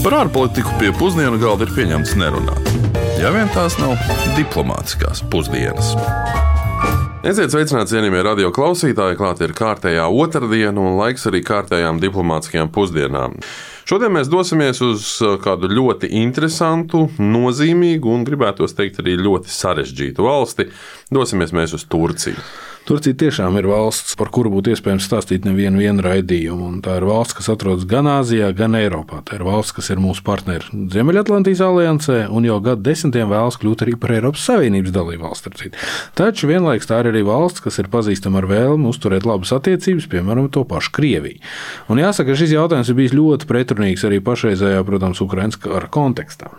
Par ārpolitiku pie pusdienu galda ir pieņemts nerunāt. Ja vien tās nav diplomātiskās pusdienas. Esiet sveicināti, cienījamie radio klausītāji. Klāt ir kārtējā otrdiena un laiks arī kārtējām diplomātiskajām pusdienām. Šodien mēs dosimies uz uh, kādu ļoti interesantu, nozīmīgu un, gribētos teikt, arī ļoti sarežģītu valsti. Dosimies mēs uz Turciju. Turcija tiešām ir valsts, par kuru būtu iespējams stāstīt nevienu raidījumu. Tā ir valsts, kas atrodas gan Āzijā, gan Eiropā. Tā ir valsts, kas ir mūsu partneri Ziemeļatlantijas aliansē un jau gadu desmitiem vēlas kļūt arī par Eiropas Savienības dalību valsti. Taču vienlaikus tā ir arī valsts, kas ir pazīstama ar vēlmu uzturēt labas attiecības, piemēram, to pašu Krieviju. Un jāsaka, šis jautājums ir bijis ļoti pretrunīgs arī pašreizējā, protams, Ukraiņas kara kontekstā.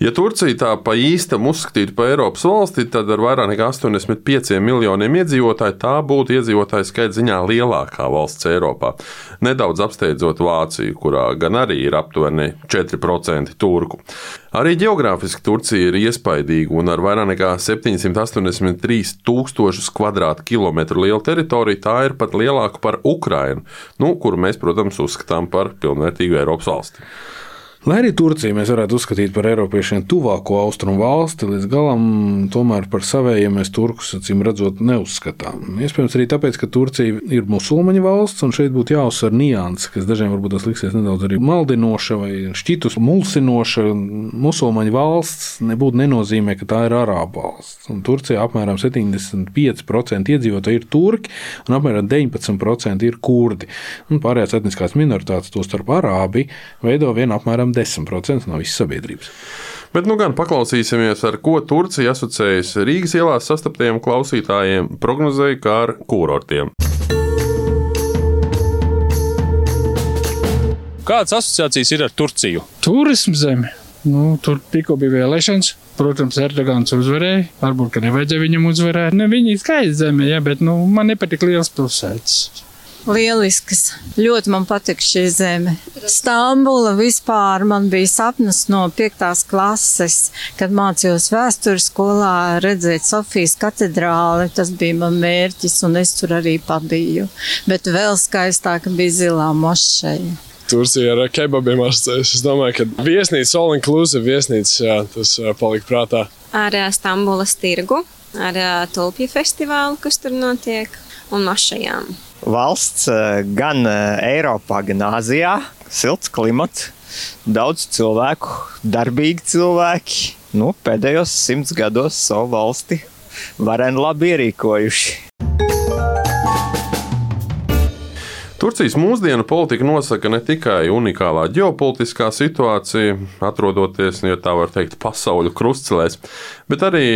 Ja Turcija tā pa īstam uzskatītu par Eiropas valsti, tad ar vairāk nekā 85 miljoniem iedzīvotāju tā būtu iedzīvotāju skaita ziņā lielākā valsts Eiropā. Nedaudz apsteidzot Vāciju, kurā gan arī ir aptuveni 4% turku. Arī geogrāfiski Turcija ir iespaidīga un ar vairāk nekā 783 tūkstošus kvadrātkilometru lielu teritoriju tā ir pat lielāka par Ukrainu, nu, kuru mēs, protams, uzskatām par pilnvērtīgu Eiropas valsti. Lai arī Turciju mēs varētu uzskatīt par Eiropiešiem tuvāko austrumu valsti, līdz galam tomēr par savējiem mēs turkus acīm redzot neuzskatām. Iespējams arī tāpēc, ka Turcija ir musulmaņu valsts, un šeit būtu jāuzsver nianses, kas dažiem varbūt tas liksies nedaudz arī maldinoša vai šķitus mulsinoša. Musulmaņu valsts nebūtu nenozīmē, ka tā ir arābu valsts. Un Turcijā apmēram 75% iedzīvotāji ir turki, un apmēram 19% ir kurdi. Un pārējās etniskās minoritātes, tostarp arābi, veido vienu apmēram apmēram 10% no visas sabiedrības. Bet nu gan paklausīsimies, ar ko Turcija asociējas Rīgas ielās sastaptajiem klausītājiem, prognozēja kā ar kurortiem. Kādas asociācijas ir ar Turciju? Turismu zeme. Nu, tur tikko bija vēlēšanas. Protams, Erdogans uzvarēja. Varbūt, ka nevajadzēja viņam uzvarēt. Ne, viņa ir skaista zeme, ja, bet nu, man nepatīk liels pilsētas. Lielisks. Ļoti man patīk šī zeme. Stambula vispār man bija sapnis no 5. klases, kad mācījos vēstures skolā redzēt Sofijas katedrāli. Tas bija man mērķis, un es tur arī pabiju. Bet vēl skaistāk bija zilā mošeja. Turcija ar kebabiem asociējas. Es domāju, ka viesnīca, all inclusive viesnīca, jā, tas palika prātā. Ar Stambulas tirgu, ar tulpju festivālu, kas tur notiek, un mašajām valsts eh, gan eh, Eiropā, gan Āzijā. Silts klimats, daudz cilvēku, darbīgi cilvēki. Nu, pēdējos simts gados savu valsti vareni labi ierīkojuši. Turcijas mūsdienu politika nosaka ne tikai unikālā ģeopolitiskā situācija, atrodoties, ja tā var teikt, pasaules krustcelēs, bet arī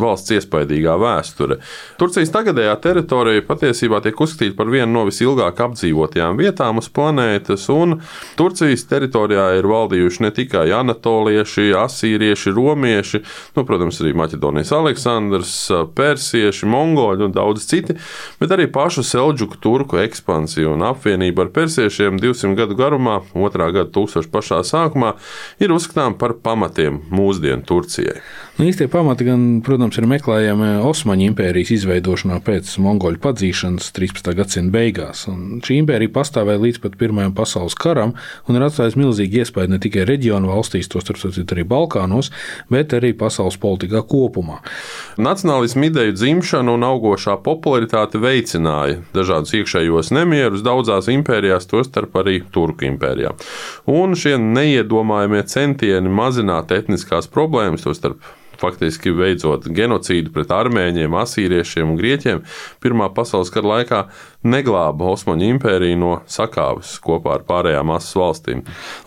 valsts iespaidīgā vēsture. Turcijas tagadējā teritorija patiesībā tiek uzskatīta par vienu no visilgāk apdzīvotajām vietām uz planētas, un Turcijas teritorijā ir valdījuši ne tikai anatolieši, asīrieši, romieši, nu, protams, arī Maķedonijas Aleksandrs, persieši, mongoļi un daudz citi, bet arī pašu Selģuku turku ekspansiju un apvienība ar persiešiem 200 gadu garumā, otrā gada tūkstoša pašā sākumā, ir uzskatām par pamatiem mūsdienu Turcijai. Nu, īstie pamati, gan, protams, ir meklējami Osmaņu impērijas izveidošanā pēc mongoļu padzīšanas 13. gadsimta beigās. Un šī impērija pastāvēja līdz pat Pirmajam pasaules karam un ir atstājusi milzīgu iespēju ne tikai reģionu valstīs, tostarp arī Balkānos, bet arī pasaules politikā kopumā. Nacionālismu ideju dzimšana un augošā popularitāte veicināja dažādus iekšējos nemierus daudzās impērijās, tostarp arī Turku impērijā. Un šie neiedomājamie centieni mazināt etniskās problēmas, tostarp faktiski veicot genocīdu pret armēņiem, asīriešiem un grieķiem, Pirmā pasaules kara laikā neglāba Osmaņu impēriju no sakāves kopā ar pārējām asas valstīm.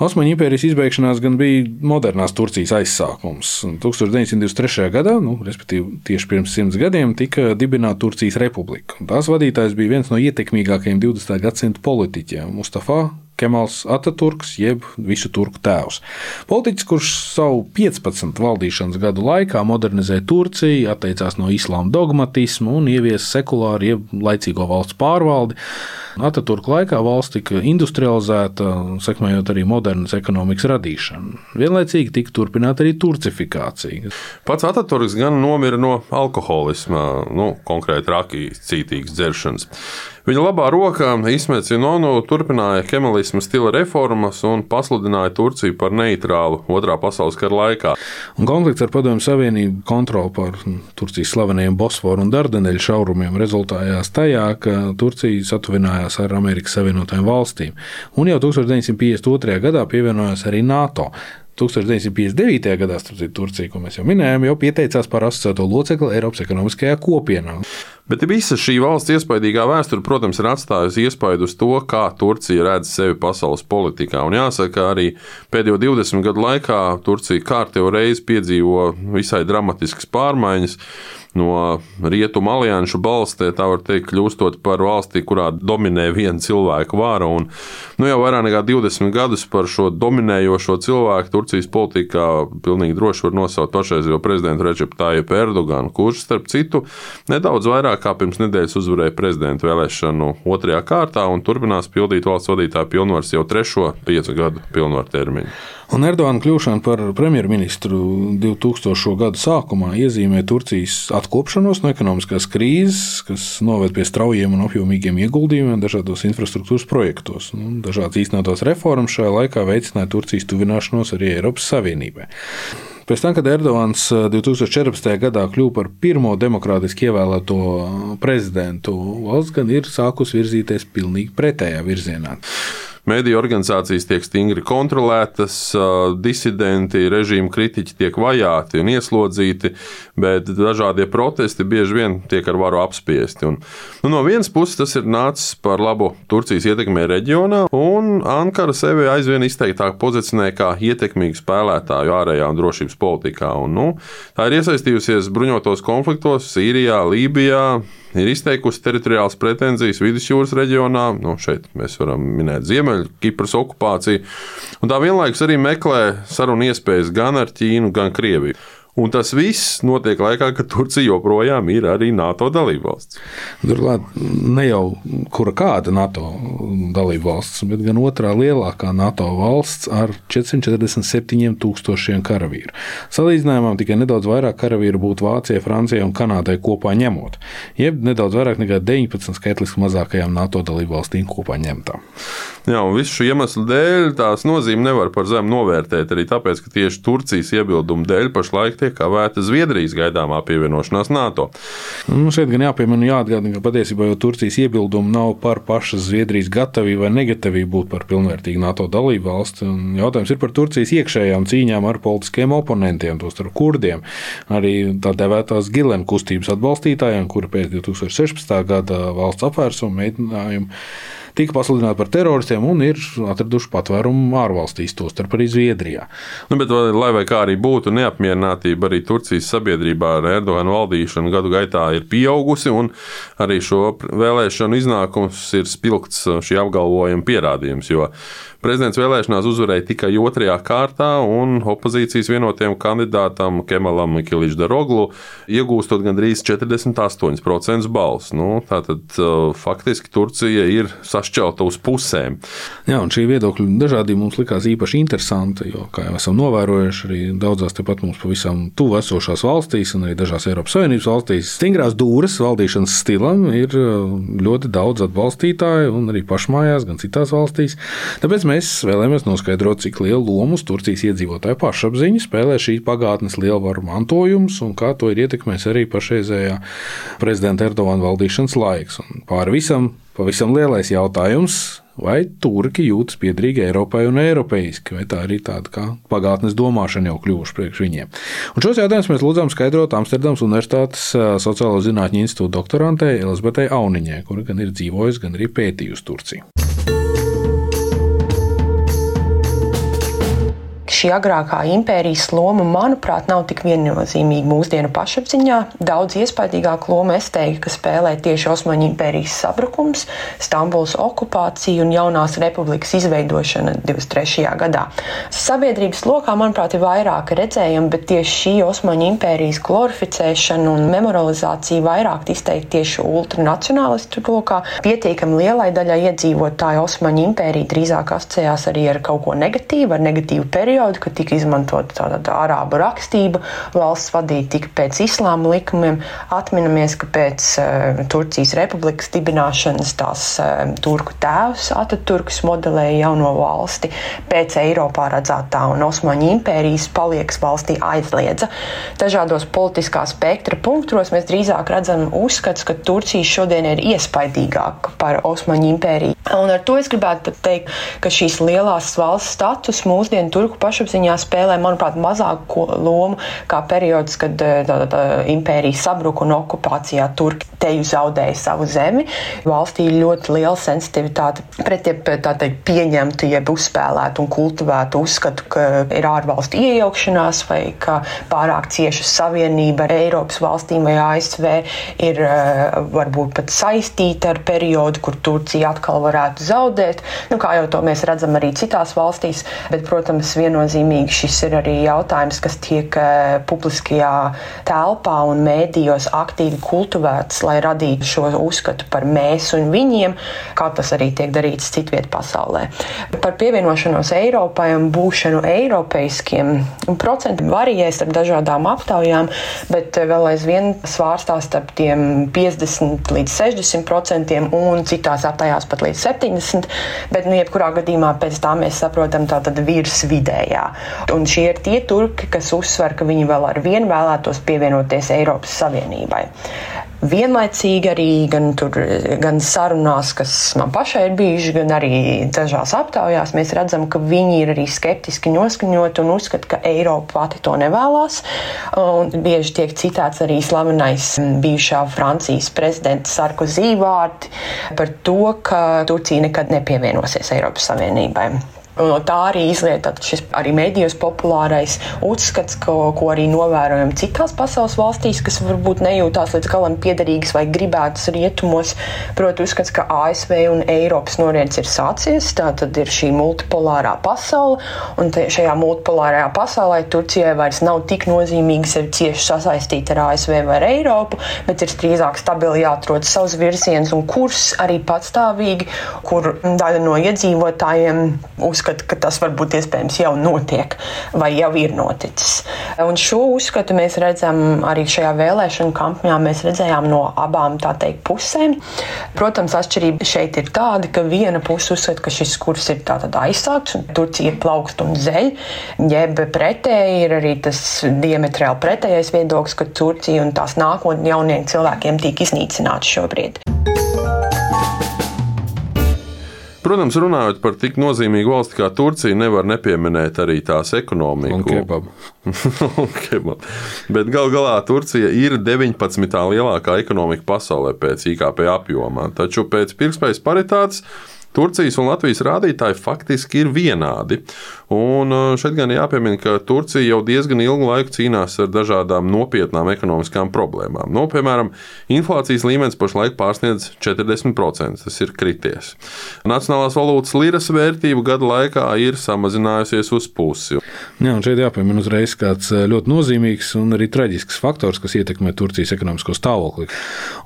Osmaņu impērijas izbeigšanās gan bija modernās Turcijas aizsākums. 1923. gadā, nu, respektīvi tieši pirms simts gadiem, tika dibināta Turcijas republika. Tās vadītājs bija viens no ietekmīgākajiem 20. gadsimta politiķiem - Mustafa Kemals Ataturks, jeb visu turku tēvs. Politiķis, kurš savu 15 valdīšanas gadu laikā modernizēja Turciju, atteicās no islāma dogmatisma un ieviesa sekulāru, jeb laicīgo valsts pārvaldi. Ataturka laikā valsts tika industrializēta, sekmējot arī modernas ekonomikas radīšanu. Vienlaicīgi tika turpināta arī turcifikācija. Pats Ataturks gan nomira no alkoholisma, nu, konkrēti rakijas cītīgas dzeršanas. Viņa labā rokā Ismēts Junonu turpināja kemalisma stila reformas un pasludināja Turciju par neitrālu Otrā pasaules kara laikā. Un konflikts ar Padomju Savienību kontroli pār Turcijas slavenajiem Bosforu un Dardaneļu šaurumiem rezultējās tajā, ka Turcija satuvinājās ar Amerikas Savienotajām valstīm. Un jau 1952. gadā pievienojās arī NATO. 1959. gadā Turcija, ko mēs jau minējām, jau pieteicās par asociēto locekli Eiropas ekonomiskajā kopienā. Bet visa šī valsts iespaidīgā vēsture, protams, ir atstājusi iespaidu uz to, kā Turcija redz sevi pasaules politikā. Un jāsaka, arī pēdējo 20 gadu laikā Turcija kārtējo reizi piedzīvo visai dramatiskas pārmaiņas no rietumu alianšu balstē, tā var teikt, kļūstot par valsti, kurā dominē viena cilvēka vara. Un, nu, jau vairāk nekā 20 gadus par šo dominējošo cilvēku Turcijas politikā pilnīgi droši var nosaukt pašreizējo prezidentu Reģepu Tāju Erdoganu, kurš, starp citu, nedaudz vairāk kā pirms nedēļas uzvarēja prezidentu vēlēšanu otrajā kārtā un turpinās pildīt valsts vadītāja pilnvars jau trešo piecu gadu pilnvaru termiņu. Un Erdogana kļūšana par premjerministru 2000. gadu sākumā iezīmē Turcijas atkopšanos no ekonomiskās krīzes, kas noved pie straujiem un apjomīgiem ieguldījumiem dažādos infrastruktūras projektos. Nu, dažādas īstenotās reformas šajā laikā veicināja Turcijas tuvināšanos arī Eiropas Savienībai. Pēc tam, kad Erdogans 2014. gadā kļuva par pirmo demokrātiski ievēlēto prezidentu, valsts gan ir sākus virzīties pilnīgi pretējā virzienā. Mēdīju organizācijas tiek stingri kontrolētas, disidenti, režīma kritiķi tiek vajāti un ieslodzīti, bet dažādie protesti bieži vien tiek ar varu apspiesti. Un, nu, no vienas puses tas ir nācis par labu Turcijas ietekmē reģionā, un Ankara sevi aizvien izteiktāk pozicionē kā ietekmīgu spēlētāju ārējā un drošības politikā. Un, nu, tā ir iesaistījusies bruņotos konfliktos Sīrijā, Lībijā ir izteikusi teritoriālas pretenzijas vidusjūras reģionā. Nu, šeit mēs varam minēt Ziemeļkipras okupāciju. Un tā vienlaikus arī meklē sarunu iespējas gan ar Ķīnu, gan Krieviju. Un tas viss notiek laikā, kad Turcija joprojām ir arī NATO dalībvalsts. Turklāt ne jau kura kāda NATO dalībvalsts, bet gan otrā lielākā NATO valsts ar 447 tūkstošiem karavīru. Salīdzinājumā tikai nedaudz vairāk karavīru būtu Vācijai, Francijai un Kanādai kopā ņemot, jeb nedaudz vairāk nekā 19 skaitliski mazākajām NATO dalībvalstīm kopā ņemtām. Jā, un visu šo iemeslu dēļ tās nozīme nevar par zemu novērtēt. Arī tāpēc, ka tieši Turcijas iebildumu dēļ pašlaik tiek kavēta Zviedrijas gaidāmā pievienošanās NATO. Nu, šeit gan jāpiemina, jāatgādina, ka patiesībā jau Turcijas iebildumi nav par pašas Zviedrijas gatavību vai negatavību būt par pilnvērtīgu NATO dalību valsti. Jautājums ir par Turcijas iekšējām cīņām ar politiskiem oponentiem, tostarp kurdiem, arī tā devētās Gilena kustības atbalstītājiem, kuri pēc 2016. gada valsts apvērsuma mēģinājumu tika pasludināti par teroristiem un ir atraduši patvērumu ārvalstīs, tostarp arī Zviedrijā. Nu, bet, lai vai kā arī būtu, neapmierinātība arī Turcijas sabiedrībā ar Erdoganu valdīšanu gadu gaitā ir pieaugusi, un arī šo vēlēšanu iznākums ir spilgts šī apgalvojuma pierādījums. Jo Prezidents vēlēšanās uzvarēja tikai otrajā kārtā, un opozīcijas vienotiem kandidātam Kemalam Mikiličam Daroglu iegūstot gandrīz 48% balsu. Nu, tātad uh, faktiski Turcija ir sašķelta uz pusēm. Jā, un šī viedokļa dažādība mums likās īpaši interesanta, jo, kā jau esam novērojuši, arī daudzās tepat mums pavisam tuvu esošās valstīs, un arī dažās Eiropas Savienības valstīs, stingrās dūres valdīšanas stilam ir uh, ļoti daudz atbalstītāju, un arī pašmājās, gan citās valstīs. Tāpēc mēs vēlamies noskaidrot, cik lielu lomu Turcijas iedzīvotāju pašapziņu spēlē šī pagātnes lielvaru mantojums un kā to ir ietekmējis arī pašreizējā prezidenta Erdogana valdīšanas laiks. Un pāri visam, pavisam lielais jautājums. Vai turki jūtas piederīgi Eiropai un eiropeiski, vai tā arī tāda kā pagātnes domāšana jau kļuvuši priekš viņiem? Un šos jautājumus mēs lūdzām skaidrot Amsterdamas Universitātes Sociālo zinātņu institūta doktorantei Elizabetei Auniņai, kura gan ir dzīvojusi, gan arī pētījusi Turciju. Šī agrākā impērijas loma, manuprāt, nav tik viennozīmīga mūsdienu pašapziņā. Daudz iespaidīgāku lomu es teiktu, ka spēlē tieši Osmaņu impērijas sabrukums, Stambuls okupācija un jaunās republikas izveidošana 23. gadā. Sabiedrības lokā, manuprāt, ir vairāk redzējumi, bet tieši šī Osmaņu impērijas glorificēšana un memorializācija vairāk izteikti tieši ultranacionālistu lokā. Pietiekami lielai daļai iedzīvotāju Osmaņu impērija drīzāk asociējās arī ar kaut ko negatīvu, ar negatīvu periodu periodu, kad tika izmantota tāda tā arābu rakstība, valsts vadīta tika pēc islāma likumiem. Atminamies, ka pēc uh, Turcijas republikas dibināšanas tās uh, turku tēvs Ataturks modelēja jauno valsti pēc Eiropā redzētā un Osmaņu impērijas palieks valstī aizliedza. Dažādos politiskā spektra punktos mēs drīzāk redzam uzskats, ka Turcija šodien ir iespaidīgāka par Osmaņu impēriju. Un ar to es gribētu teikt, ka šīs lielās valsts status mūsdienu turku pašapziņā spēlē, manuprāt, mazāku lomu kā periods, kad tā, tā, tā, impērija sabruka un okupācijā turki teju zaudēja savu zemi. Valstī ir ļoti liela sensitivitāte pret jeb, teikt, pieņemtu, jeb uzspēlētu un kultivētu uzskatu, ka ir ārvalstu iejaukšanās vai ka pārāk cieša savienība ar Eiropas valstīm vai ASV ir varbūt pat saistīta ar periodu, kur Turcija atkal varētu zaudēt. Nu, kā jau to mēs redzam arī citās valstīs, bet, protams, viennozīmīgi šis ir arī jautājums, kas tiek publiskajā telpā un mēdījos aktīvi kultivēts, lai radītu šo uzskatu par mēs un viņiem, kā tas arī tiek darīts citviet pasaulē. Par pievienošanos Eiropai un būšanu eiropeiskiem procentiem varijē starp dažādām aptaujām, bet vēl aizvien svārstās starp tiem 50 līdz 60 procentiem un citās aptaujās pat līdz 70, bet, nu, jebkurā gadījumā pēc tā mēs saprotam tātad virs vidējā. Un šie ir tie turki, kas uzsver, ka viņi vēl ar vienu vēlētos pievienoties Eiropas Savienībai. Vienlaicīgi arī gan, tur, gan sarunās, kas man pašai ir bijušas, gan arī dažās aptaujās, mēs redzam, ka viņi ir arī skeptiski noskaņoti un uzskata, ka Eiropa pati to nevēlas. Un bieži tiek citēts arī slavenais bijušā Francijas prezidenta Sarkozy vārdi par to, ka Turcija nekad nepievienosies Eiropas Savienībai. Tā arī izliet šis arī medijos populārais uzskats, ko, ko arī novērojam citās pasaules valstīs, kas varbūt nejūtās līdz galam piederīgas vai gribētas rietumos. Proti, uzskats, ka ASV un Eiropas noriens ir sācies. Tā tad ir šī multipolārā pasaule, un šajā multipolārajā pasaulē Turcijai vairs nav tik nozīmīgi sevi cieši sasaistīt ar ASV vai ar Eiropu, bet ir drīzāk stabili jāatrod savs virziens un kurs arī patstāvīgi, kur daļa no iedzīvotājiem uzskata, uzskata, ka tas varbūt iespējams jau notiek vai jau ir noticis. Un šo uzskatu mēs redzam arī šajā vēlēšanu kampaņā. Mēs redzējām no abām teikt, pusēm. Protams, atšķirība šeit ir tāda, ka viena puse uzskata, ka šis kurs ir aizsākts un Turcija ir plaukst un zeļ, jeb pretēji ir arī tas diametrāli pretējais viedoklis, ka Turcija un tās nākotnes jauniem cilvēkiem tiek iznīcināta šobrīd. Protams, runājot par tik nozīmīgu valsti kā Turcija, nevar nepieminēt arī tās ekonomiku. Un kebabu. un kebabu. Bet gal galā Turcija ir 19. lielākā ekonomika pasaulē pēc IKP apjomā. Taču pēc pirktspējas paritātes Turcijas un Latvijas rādītāji faktiski ir vienādi. Un uh, šeit gan jāpiemina, ka Turcija jau diezgan ilgu laiku cīnās ar dažādām nopietnām ekonomiskām problēmām. Nu, piemēram, inflācijas līmenis pašlaik pārsniedz 40%. Tas ir krities. Nacionālās valūtas liras vērtība gada laikā ir samazinājusies uz pusi. Jā, un šeit jāpiemina uzreiz kāds uh, ļoti nozīmīgs un arī traģisks faktors, kas ietekmē Turcijas ekonomisko stāvokli.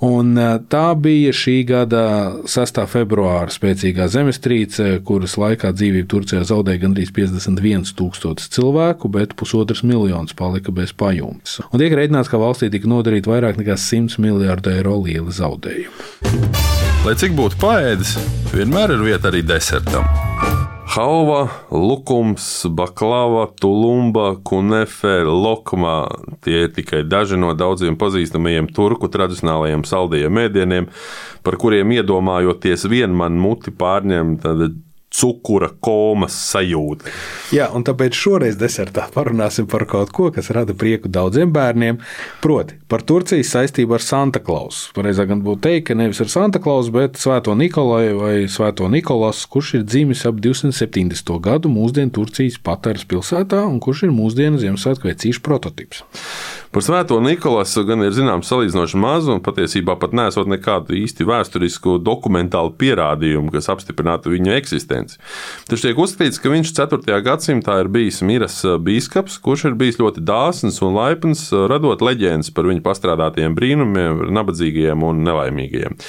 Un uh, tā bija šī gada 6. februāra spēcīgā zemestrīce, kuras laikā dzīvību Turcijā zaudēja gandrīz 50. 51 tūkstotis cilvēku, bet pusotrs miljonus palika bez pajumtes. Un tiek rēķināts, ka valstī tika nodarīta vairāk nekā 100 miljārdu eiro liela zaudējuma. Lai cik būtu paēdis, vienmēr ir vieta arī desertam. Halva, lukums, baklava, tulumba, kunefe, lokma - tie ir tikai daži no daudziem pazīstamajiem turku tradicionālajiem saldajiem ēdieniem, par kuriem iedomājoties vien man muti pārņem cukura komas sajūta. Jā, un tāpēc šoreiz desertā parunāsim par kaut ko, kas rada prieku daudziem bērniem. Proti, par Turcijas saistību ar Santa Klausu. Pareizāk gan būtu teikt, ka nevis ar Santa Klausu, bet Svēto Nikolai vai Svēto Nikolas, kurš ir dzimis ap 270. gadu mūsdienu Turcijas Pataras pilsētā un kurš ir mūsdienu Ziemassvētku vecīšu prototyps. Par Svēto Nikolasu gan ir zināms salīdzinoši maz, un patiesībā pat nesot nekādu īsti vēsturisku dokumentālu pierādījumu, kas apstiprinātu viņa eksistenci. Taču tiek uzskatīts, ka viņš 4. gadsimtā ir bijis miras biskups, kurš ir bijis ļoti dāsns un laipns, radot leģendas par viņa pastrādātajiem brīnumiem, nabadzīgajiem un nelaimīgajiem.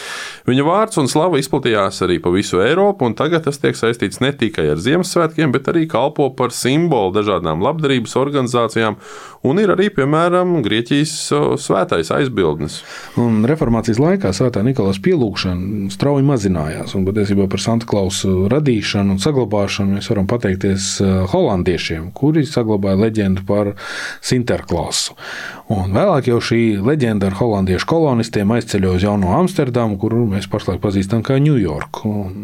Viņa vārds un slava izplatījās arī pa visu Eiropu, un tagad tas tiek saistīts ne tikai ar Ziemassvētkiem, bet arī kalpo par simbolu dažādām labdarības organizācijām, un ir arī, piemēram, Grieķijas svētais aizbildnis. Un reformācijas laikā svētā Nikolās pielūgšana strauji mazinājās. Un patiesībā par Santa Klausu radīšanu un saglabāšanu mēs varam pateikties eh, holandiešiem, kuri saglabāja leģendu par Sinterklausu. Un vēlāk jau šī leģenda ar holandiešu kolonistiem aizceļoja uz Jauno Amsterdamu, kuru mēs pašlaik pazīstam kā Ņujorku. Un...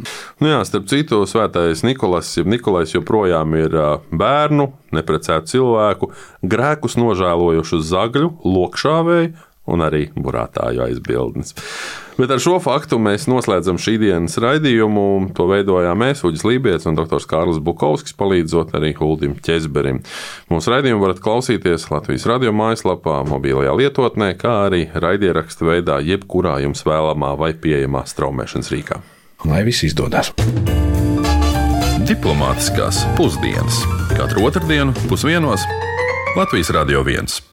Nu jā, starp citu, svētais Nikolais, jeb Nikolais joprojām ir bērnu, neprecētu cilvēku, grēkus nožēlojušu zagļu, lokšāvēju un arī burātāju aizbildnis. Bet ar šo faktu mēs noslēdzam šī dienas raidījumu. To veidojām mēs, Uģis Lībijams un dr. Kārlis Bukovskis, palīdzot arī Huldim Česberim. Mūsu raidījumu varat klausīties Latvijas radio mājaslapā, mobilajā lietotnē, kā arī raidierakstu veidā, jebkurā jums vēlamā vai pieejamā straumēšanas rīkā. Lai viss izdodas! Diplomātiskās pusdienas katru otrdienu pusdienos Latvijas Radio 1.